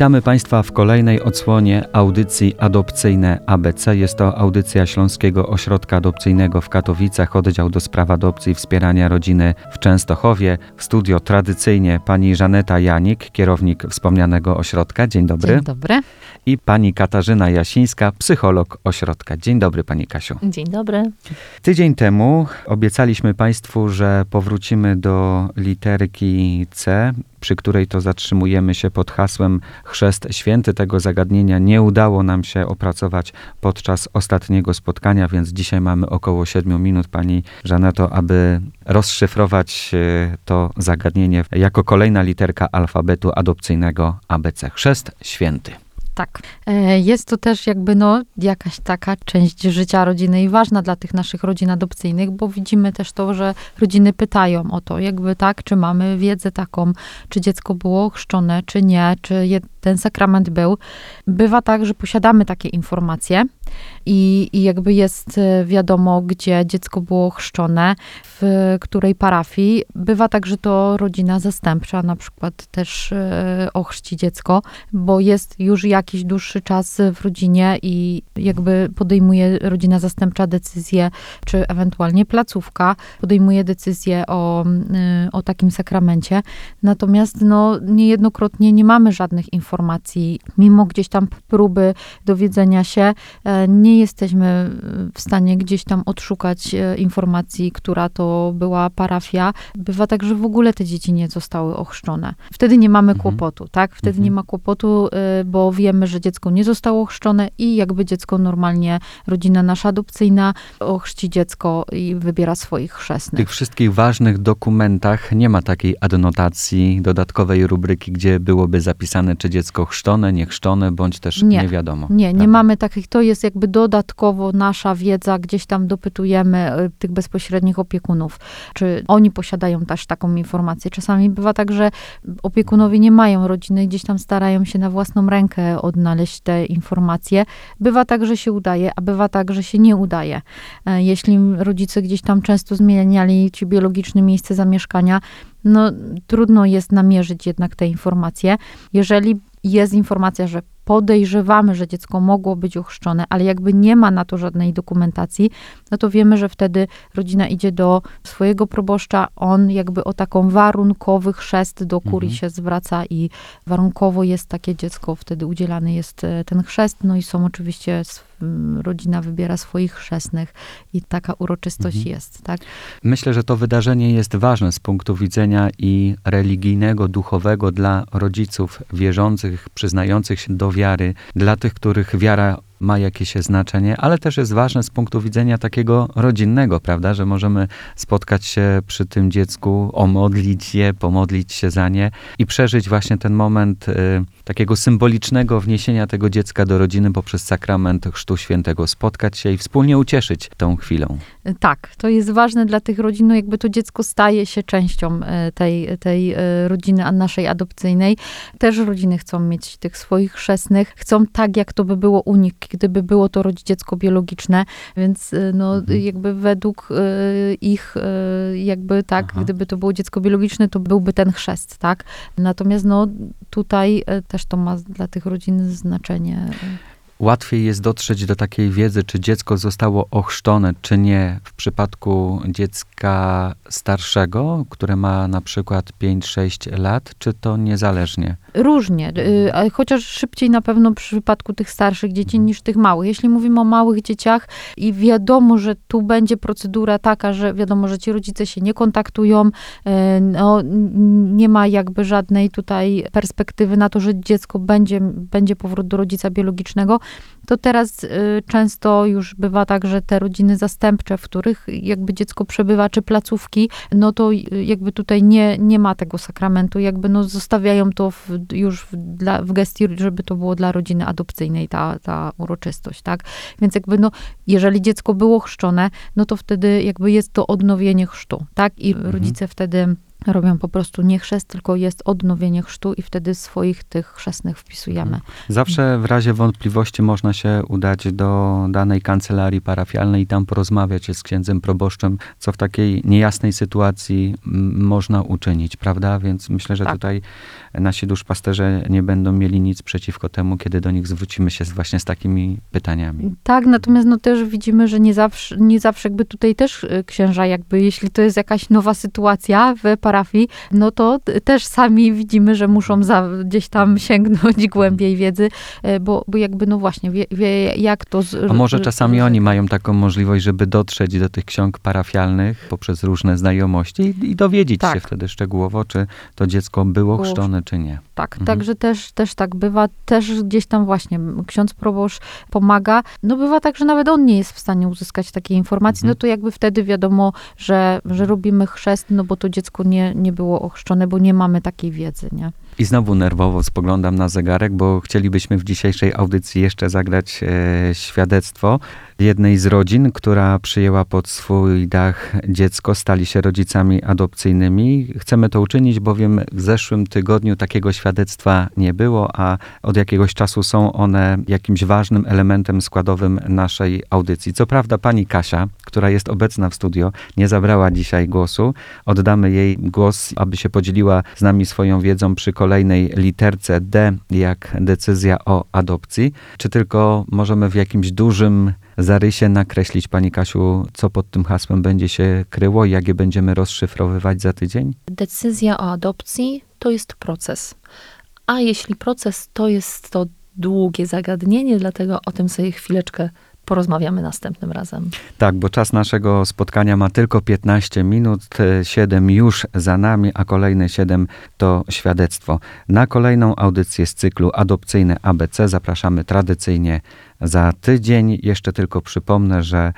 Witamy Państwa w kolejnej odsłonie audycji Adopcyjne ABC. Jest to audycja Śląskiego Ośrodka Adopcyjnego w Katowicach, oddział do spraw adopcji i wspierania rodziny w Częstochowie. W studio tradycyjnie pani Żaneta Janik, kierownik wspomnianego ośrodka. Dzień dobry. Dzień dobry. I pani Katarzyna Jasińska, psycholog ośrodka. Dzień dobry pani Kasiu. Dzień dobry. Tydzień temu obiecaliśmy Państwu, że powrócimy do literki C, przy której to zatrzymujemy się pod hasłem Chrzest Święty. Tego zagadnienia nie udało nam się opracować podczas ostatniego spotkania, więc dzisiaj mamy około 7 minut, pani Żaneto, aby rozszyfrować e, to zagadnienie jako kolejna literka alfabetu adopcyjnego ABC. Chrzest Święty. Tak. E, jest to też jakby no jakaś taka część życia rodziny i ważna dla tych naszych rodzin adopcyjnych, bo widzimy też to, że rodziny pytają o to, jakby tak, czy mamy wiedzę taką, czy dziecko było chrzczone, czy nie, czy ten sakrament był. Bywa tak, że posiadamy takie informacje i, i jakby jest e, wiadomo, gdzie dziecko było chrzczone, w której parafii. Bywa tak, że to rodzina zastępcza na przykład też e, ochrzci dziecko, bo jest już jakiś dłuższy czas w rodzinie i jakby podejmuje rodzina zastępcza decyzję, czy ewentualnie placówka podejmuje decyzję o, e, o takim sakramencie. Natomiast no, niejednokrotnie nie mamy żadnych informacji, mimo gdzieś tam próby dowiedzenia się, nie jesteśmy w stanie gdzieś tam odszukać e, informacji, która to była parafia. Bywa tak, że w ogóle te dzieci nie zostały ochrzczone. Wtedy nie mamy mhm. kłopotu, tak? Wtedy mhm. nie ma kłopotu, e, bo wiemy, że dziecko nie zostało ochrzczone i jakby dziecko normalnie, rodzina nasza adopcyjna ochrzci dziecko i wybiera swoich chrzestnych. W tych wszystkich ważnych dokumentach nie ma takiej adnotacji, dodatkowej rubryki, gdzie byłoby zapisane, czy dziecko dziecko chrzczone, niechrzczone, bądź też nie, nie wiadomo. Nie, prawda? nie mamy takich, to jest jakby dodatkowo nasza wiedza, gdzieś tam dopytujemy y, tych bezpośrednich opiekunów, czy oni posiadają też taką informację. Czasami bywa tak, że opiekunowie nie mają rodziny, gdzieś tam starają się na własną rękę odnaleźć te informacje. Bywa tak, że się udaje, a bywa tak, że się nie udaje. E, jeśli rodzice gdzieś tam często zmieniali ci biologiczne miejsce zamieszkania, no trudno jest namierzyć jednak te informacje. Jeżeli jest informacja, że podejrzewamy, że dziecko mogło być uchrzczone, ale jakby nie ma na to żadnej dokumentacji, no to wiemy, że wtedy rodzina idzie do swojego proboszcza, on jakby o taką warunkowy chrzest do kurii mhm. się zwraca i warunkowo jest takie dziecko, wtedy udzielany jest e, ten chrzest, no i są oczywiście rodzina wybiera swoich chrzestnych i taka uroczystość mhm. jest, tak? Myślę, że to wydarzenie jest ważne z punktu widzenia i religijnego, duchowego dla rodziców wierzących, przyznających się do wiary, dla tych, których wiara ma jakieś znaczenie, ale też jest ważne z punktu widzenia takiego rodzinnego, prawda, że możemy spotkać się przy tym dziecku, omodlić je, pomodlić się za nie i przeżyć właśnie ten moment y, takiego symbolicznego wniesienia tego dziecka do rodziny poprzez sakrament Chrztu Świętego, spotkać się i wspólnie ucieszyć tą chwilą. Tak, to jest ważne dla tych rodzin, no jakby to dziecko staje się częścią y, tej, tej y, rodziny naszej adopcyjnej. Też rodziny chcą mieć tych swoich chrzestnych, chcą tak, jak to by było u nich, gdyby było to dziecko biologiczne, więc y, no mhm. jakby według ich jakby tak, Aha. gdyby to było dziecko biologiczne, to byłby ten chrzest, tak? Natomiast no tutaj też to ma dla tych rodzin znaczenie łatwiej jest dotrzeć do takiej wiedzy, czy dziecko zostało ochrzczone, czy nie w przypadku dziecka starszego, które ma na przykład 5-6 lat, czy to niezależnie? Różnie, y, chociaż szybciej na pewno w przypadku tych starszych dzieci mhm. niż tych małych. Jeśli mówimy o małych dzieciach i wiadomo, że tu będzie procedura taka, że wiadomo, że ci rodzice się nie kontaktują, y, no, nie ma jakby żadnej tutaj perspektywy na to, że dziecko będzie, będzie powrót do rodzica biologicznego, to teraz y, często już bywa tak, że te rodziny zastępcze, w których jakby dziecko przebywa, czy placówki, no to y, jakby tutaj nie, nie ma tego sakramentu, jakby no zostawiają to w, już w, dla, w gestii, żeby to było dla rodziny adopcyjnej ta, ta uroczystość, tak? Więc jakby no, jeżeli dziecko było chrzczone, no to wtedy jakby jest to odnowienie chrztu, tak? I mhm. rodzice wtedy robią po prostu nie chrzest, tylko jest odnowienie chrztu i wtedy swoich tych chrzestnych wpisujemy. Zawsze w razie wątpliwości można się udać do danej kancelarii parafialnej i tam porozmawiać z księdzem proboszczem, co w takiej niejasnej sytuacji można uczynić, prawda? Więc myślę, że Tak. tutaj nasi duszpasterze nie będą mieli nic przeciwko temu, kiedy do nich zwrócimy się z, właśnie z takimi pytaniami. Tak, natomiast no też widzimy, że nie zawsze, nie zawsze jakby tutaj też y, księża jakby, jeśli to jest jakaś nowa sytuacja w parafii, no to też sami widzimy, że muszą za, gdzieś tam sięgnąć głębiej wiedzy, y, bo, bo jakby no właśnie wie, wie jak to... Z, A może że- czasami że- oni mają taką możliwość, żeby dotrzeć do tych ksiąg parafialnych poprzez różne znajomości i, i dowiedzieć Tak. się wtedy szczegółowo, czy to dziecko było Było chrzczone, czy nie. Tak, Mhm. także też, też tak bywa, też gdzieś tam właśnie ksiądz proboszcz pomaga. No bywa tak, że nawet on nie jest w stanie uzyskać takiej informacji, Mhm. no to jakby wtedy wiadomo, że, że robimy chrzest, no bo to dziecko nie, nie było ochrzczone, bo nie mamy takiej wiedzy, nie? I znowu nerwowo spoglądam na zegarek, bo chcielibyśmy w dzisiejszej audycji jeszcze zagrać e, świadectwo jednej z rodzin, która przyjęła pod swój dach dziecko, stali się rodzicami adopcyjnymi. Chcemy to uczynić, bowiem w zeszłym tygodniu takiego świadectwa nie było, a od jakiegoś czasu są one jakimś ważnym elementem składowym naszej audycji. Co prawda pani Kasia, która jest obecna w studio, nie zabrała dzisiaj głosu. Oddamy jej głos, aby się podzieliła z nami swoją wiedzą przy kolejnej literce D, jak decyzja o adopcji. Czy tylko możemy w jakimś dużym zarysie nakreślić, Pani Kasiu, co pod tym hasłem będzie się kryło i jak je będziemy rozszyfrowywać za tydzień? Decyzja o adopcji to jest proces. A jeśli proces to jest to długie zagadnienie, dlatego o tym sobie chwileczkę porozmawiamy następnym razem. Tak, bo czas naszego spotkania ma tylko 15 minut, 7 już za nami, a kolejne 7 to świadectwo. Na kolejną audycję z cyklu Adopcyjne ABC zapraszamy tradycyjnie za tydzień. Jeszcze tylko przypomnę, że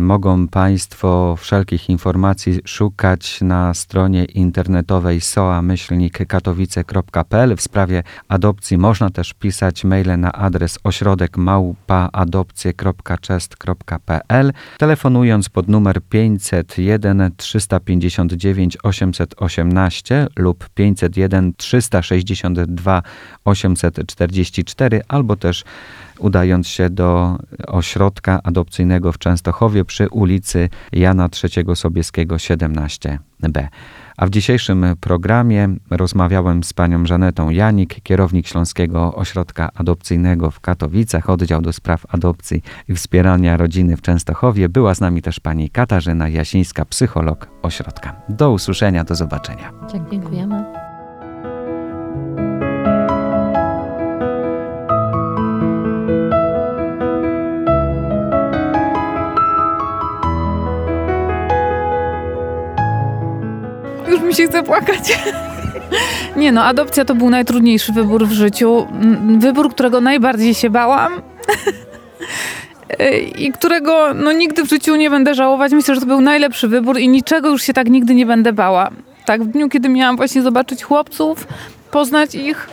mogą Państwo wszelkich informacji szukać na stronie internetowej soa-katowice.pl. W sprawie adopcji można też pisać maile na adres ośrodek małpaadopcje.chest.pl telefonując pod numer 501 359 818 lub 501 362 844 albo też udając się do ośrodka adopcyjnego w Częstochowie przy ulicy Jana III Sobieskiego 17b. A w dzisiejszym programie rozmawiałem z panią Żanetą Janik, kierownik Śląskiego Ośrodka Adopcyjnego w Katowicach, oddział do spraw adopcji i wspierania rodziny w Częstochowie. Była z nami też pani Katarzyna Jasińska, psycholog ośrodka. Do usłyszenia, do zobaczenia. Dziękujemy. Się chce płakać. Nie no, adopcja to był najtrudniejszy wybór w życiu. Mm, Wybór, którego najbardziej się bałam. I którego no, nigdy w życiu nie będę żałować. Myślę, że to był najlepszy wybór i niczego już się tak nigdy nie będę bała. Tak, w dniu, kiedy miałam właśnie zobaczyć chłopców, poznać ich,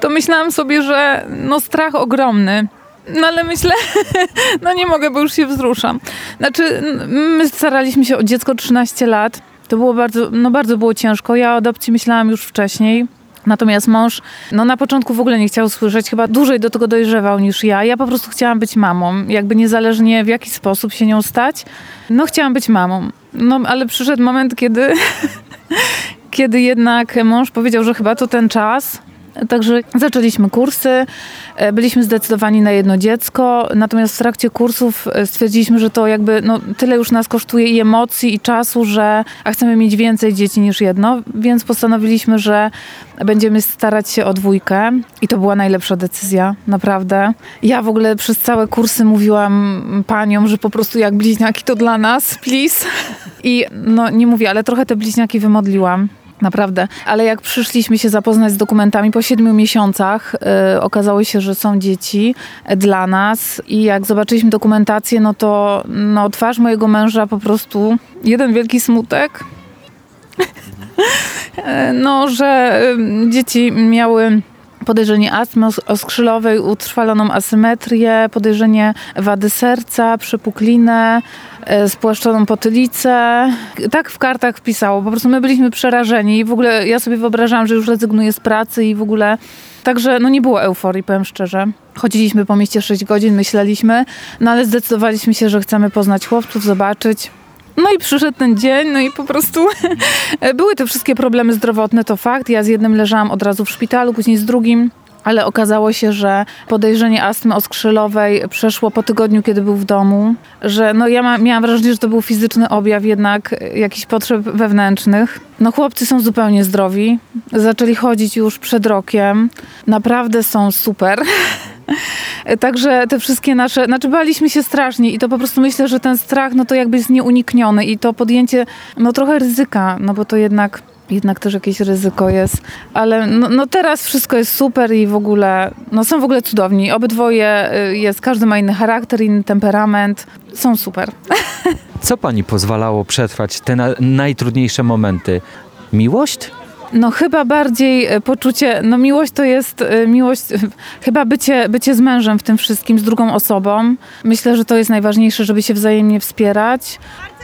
to myślałam sobie, że no strach ogromny. No ale myślę, no nie mogę, bo już się wzruszam. Znaczy, my staraliśmy się o dziecko 13 lat. To było bardzo, no bardzo było ciężko. Ja o adopcji myślałam już wcześniej. Natomiast mąż, no na początku w ogóle nie chciał słyszeć, chyba dłużej do tego dojrzewał niż ja. Ja po prostu chciałam być mamą, jakby niezależnie w jaki sposób się nią stać. No chciałam być mamą. No ale przyszedł moment, kiedy, kiedy jednak mąż powiedział, że chyba to ten czas. Także zaczęliśmy kursy, e, byliśmy zdecydowani na jedno dziecko, natomiast w trakcie kursów e, stwierdziliśmy, że to jakby no, tyle już nas kosztuje i emocji, i czasu, że a chcemy mieć więcej dzieci niż jedno, więc postanowiliśmy, że będziemy starać się o dwójkę i to była najlepsza decyzja, naprawdę. Ja w ogóle przez całe kursy mówiłam paniom, że po prostu jak bliźniaki to dla nas, please. I no nie mówię, ale trochę te bliźniaki wymodliłam. Naprawdę. Ale jak przyszliśmy się zapoznać z dokumentami po siedmiu miesiącach, y, okazało się, że są dzieci dla nas i jak zobaczyliśmy dokumentację, no to no, twarz mojego męża po prostu jeden wielki smutek. E, no, że y, dzieci miały podejrzenie astmy os- oskrzylowej, utrwaloną asymetrię, podejrzenie wady serca, przypuklinę, e, spłaszczoną potylicę. Tak w kartach wpisało. Po prostu my byliśmy przerażeni i w ogóle ja sobie wyobrażałam, że już rezygnuję z pracy i w ogóle... Także no nie było euforii, powiem szczerze. Chodziliśmy po mieście 6 godzin, myśleliśmy, no ale zdecydowaliśmy się, że chcemy poznać chłopców, zobaczyć. No i przyszedł ten dzień, no i po prostu były te wszystkie problemy zdrowotne, to fakt. Ja z jednym leżałam od razu w szpitalu, później z drugim. Ale okazało się, że podejrzenie astmy oskrzylowej przeszło po tygodniu, kiedy był w domu. Że no ja ma, miałam wrażenie, że to był fizyczny objaw jednak jakichś potrzeb wewnętrznych. No chłopcy są zupełnie zdrowi. Zaczęli chodzić już przed rokiem. Naprawdę są super. Także te wszystkie nasze, znaczy baliśmy się strasznie i to po prostu myślę, że ten strach, no to jakby jest nieunikniony i to podjęcie, no trochę ryzyka, no bo to jednak, jednak też jakieś ryzyko jest, ale no, no teraz wszystko jest super i w ogóle, no są w ogóle cudowni, obydwoje y, jest, każdy ma inny charakter, inny temperament, są super. Co pani pozwalało przetrwać te na, najtrudniejsze momenty? Miłość? No chyba bardziej e, poczucie, no miłość to jest e, miłość, chyba bycie, bycie z mężem w tym wszystkim, z drugą osobą. Myślę, że to jest najważniejsze, żeby się wzajemnie wspierać.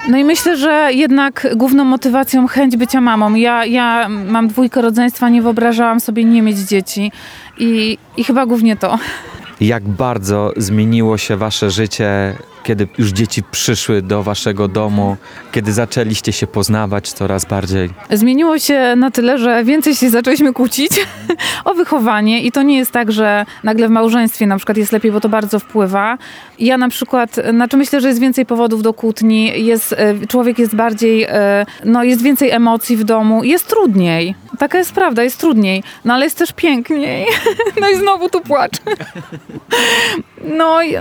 No i myślę, że jednak główną motywacją chęć bycia mamą. Ja, ja mam dwójkę rodzeństwa, nie wyobrażałam sobie nie mieć dzieci i, i chyba głównie to. Jak bardzo zmieniło się wasze życie, kiedy już dzieci przyszły do waszego domu, kiedy zaczęliście się poznawać coraz bardziej? Zmieniło się na tyle, że więcej się zaczęliśmy kłócić o wychowanie i to nie jest tak, że nagle w małżeństwie na przykład jest lepiej, bo to bardzo wpływa. Ja na przykład, znaczy myślę, że jest więcej powodów do kłótni, jest, e, człowiek jest bardziej, e, no jest więcej emocji w domu, jest trudniej. Taka jest prawda, jest trudniej, no ale jest też piękniej. No i znowu tu płacz. No i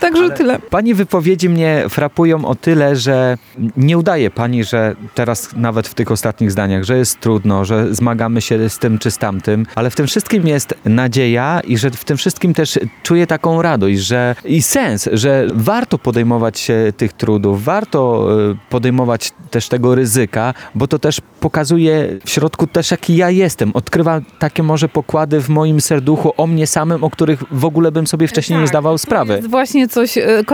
także tyle. Pani wypowiedzi mnie frapują o tyle, że nie udaje pani, że teraz nawet w tych ostatnich zdaniach, że jest trudno, że zmagamy się z tym czy z tamtym, ale w tym wszystkim jest nadzieja i że w tym wszystkim też czuję taką radość, że i sens, że warto podejmować się tych trudów, warto y, podejmować też tego ryzyka, bo to też pokazuje w środku też jaki ja jestem. Odkrywa takie może pokłady w moim serduchu o mnie samym, o których w ogóle bym sobie wcześniej nie Tak, zdawał To sprawy. jest właśnie coś e,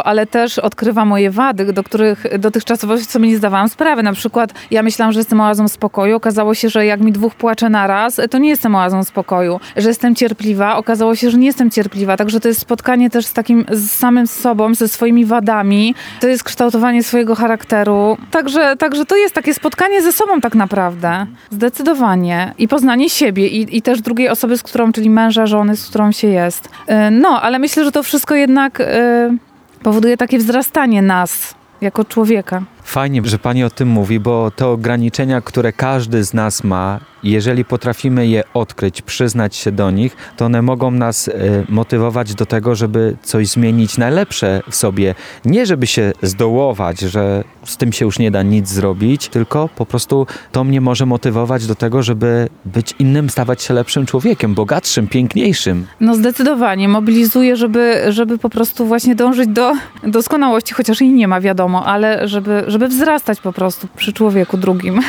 ale też odkrywa moje wady, do których dotychczasowo sobie nie zdawałam sprawy. Na przykład ja myślałam, że jestem oazą spokoju. Okazało się, że jak mi dwóch płacze naraz, to nie jestem oazą spokoju. Że jestem cierpliwa, okazało się, że nie jestem cierpliwa. Także to jest spotkanie też z takim, z samym sobą, ze swoimi wadami. To jest kształtowanie swojego charakteru. Także, także to jest takie spotkanie ze sobą tak naprawdę. Zdecydowanie. I poznanie siebie i, i też drugiej osoby, z którą, czyli męża, żony, z którą się jest. E, No, ale myślę, że to wszystko jednak e, powoduje takie wzrastanie nas jako człowieka. Fajnie, że Pani o tym mówi, bo te ograniczenia, które każdy z nas ma, jeżeli potrafimy je odkryć, przyznać się do nich, to one mogą nas e, motywować do tego, żeby coś zmienić najlepsze w sobie. Nie żeby się zdołować, że z tym się już nie da nic zrobić, tylko po prostu to mnie może motywować do tego, żeby być innym, stawać się lepszym człowiekiem, bogatszym, piękniejszym. No zdecydowanie mobilizuje, żeby, żeby po prostu właśnie dążyć do doskonałości, chociaż jej nie ma, wiadomo, ale żeby, żeby wzrastać po prostu przy człowieku drugim.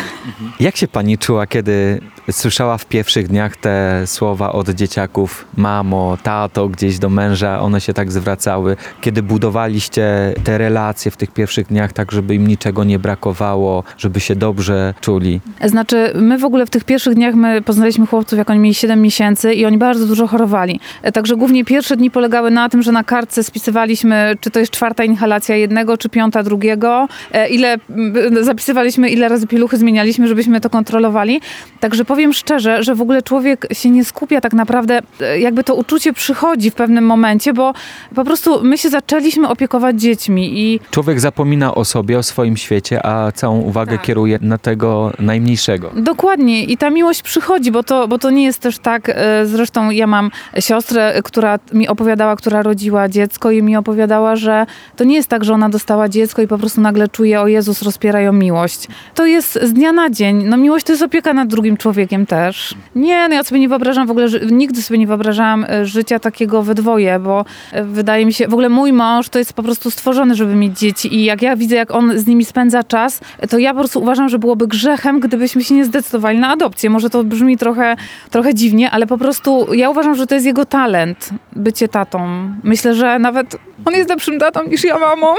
Jak się pani czuła, kiedy słyszała w pierwszych dniach te słowa od dzieciaków, mamo, tato, gdzieś do męża, one się tak zwracały? Kiedy budowaliście te relacje w tych pierwszych dniach, tak żeby im niczego nie brakowało, żeby się dobrze czuli? Znaczy, my w ogóle w tych pierwszych dniach my poznaliśmy chłopców, jak oni mieli 7 miesięcy i oni bardzo dużo chorowali. Także głównie pierwsze dni polegały na tym, że na kartce spisywaliśmy, czy to jest czwarta inhalacja jednego, czy piąta drugiego, e, ile m, zapisywaliśmy, ile razy pieluchy zmienialiśmy, żebyśmy to kontrolowali. Także powiem szczerze, że w ogóle człowiek się nie skupia tak naprawdę, e, jakby to uczucie przychodzi w pewnym momencie, bo po prostu my się zaczęliśmy opiekować dziećmi i Człowiek zapomina o sobie, o swoim świecie, a całą uwagę Tak. kieruje na tego najmniejszego. Dokładnie i ta miłość przychodzi, bo to, bo to nie jest też tak, e, zresztą ja mam siostrę, która mi opowiadała, która rodziła dziecko i mi opowiadała, że to nie jest tak, że ona dostała dziecko i po prostu nagle czuje, o Jezus, rozpierają miłość. To jest z dnia na dzień. No miłość to jest opieka nad drugim człowiekiem. też. Nie, no ja sobie nie wyobrażam w ogóle, nigdy sobie nie wyobrażałam e, życia takiego we dwoje, bo e, wydaje mi się, w ogóle mój mąż to jest po prostu stworzony, żeby mieć dzieci i jak ja widzę, jak on z nimi spędza czas, to ja po prostu uważam, że byłoby grzechem, gdybyśmy się nie zdecydowali na adopcję. Może to brzmi trochę, trochę dziwnie, ale po prostu ja uważam, że to jest jego talent, bycie tatą. Myślę, że nawet on jest lepszym tatą niż ja mamą.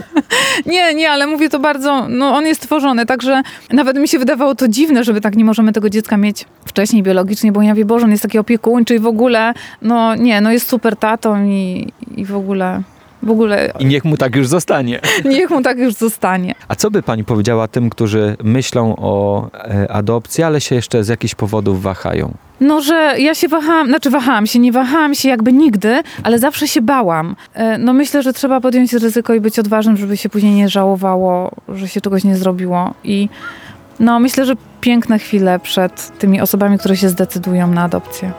nie, nie, ale mówię to bardzo, no on jest stworzony, także nawet mi się wydawało to dziwne, żeby tak nie możemy tego dziecka mieć wcześniej biologicznie, bo ja wie, Boże, on jest taki opiekuńczy i w ogóle, no nie, no jest super tatą i, i w ogóle, w ogóle I niech mu tak już zostanie. niech mu tak już zostanie. A co by pani powiedziała tym, którzy myślą o e, adopcji, ale się jeszcze z jakichś powodów wahają? No, że ja się wahałam, znaczy wahałam się, nie wahałam się jakby nigdy, ale zawsze się bałam. E, No myślę, że trzeba podjąć ryzyko i być odważnym, żeby się później nie żałowało, że się czegoś nie zrobiło. I no myślę, że piękne chwile przed tymi osobami, które się zdecydują na adopcję.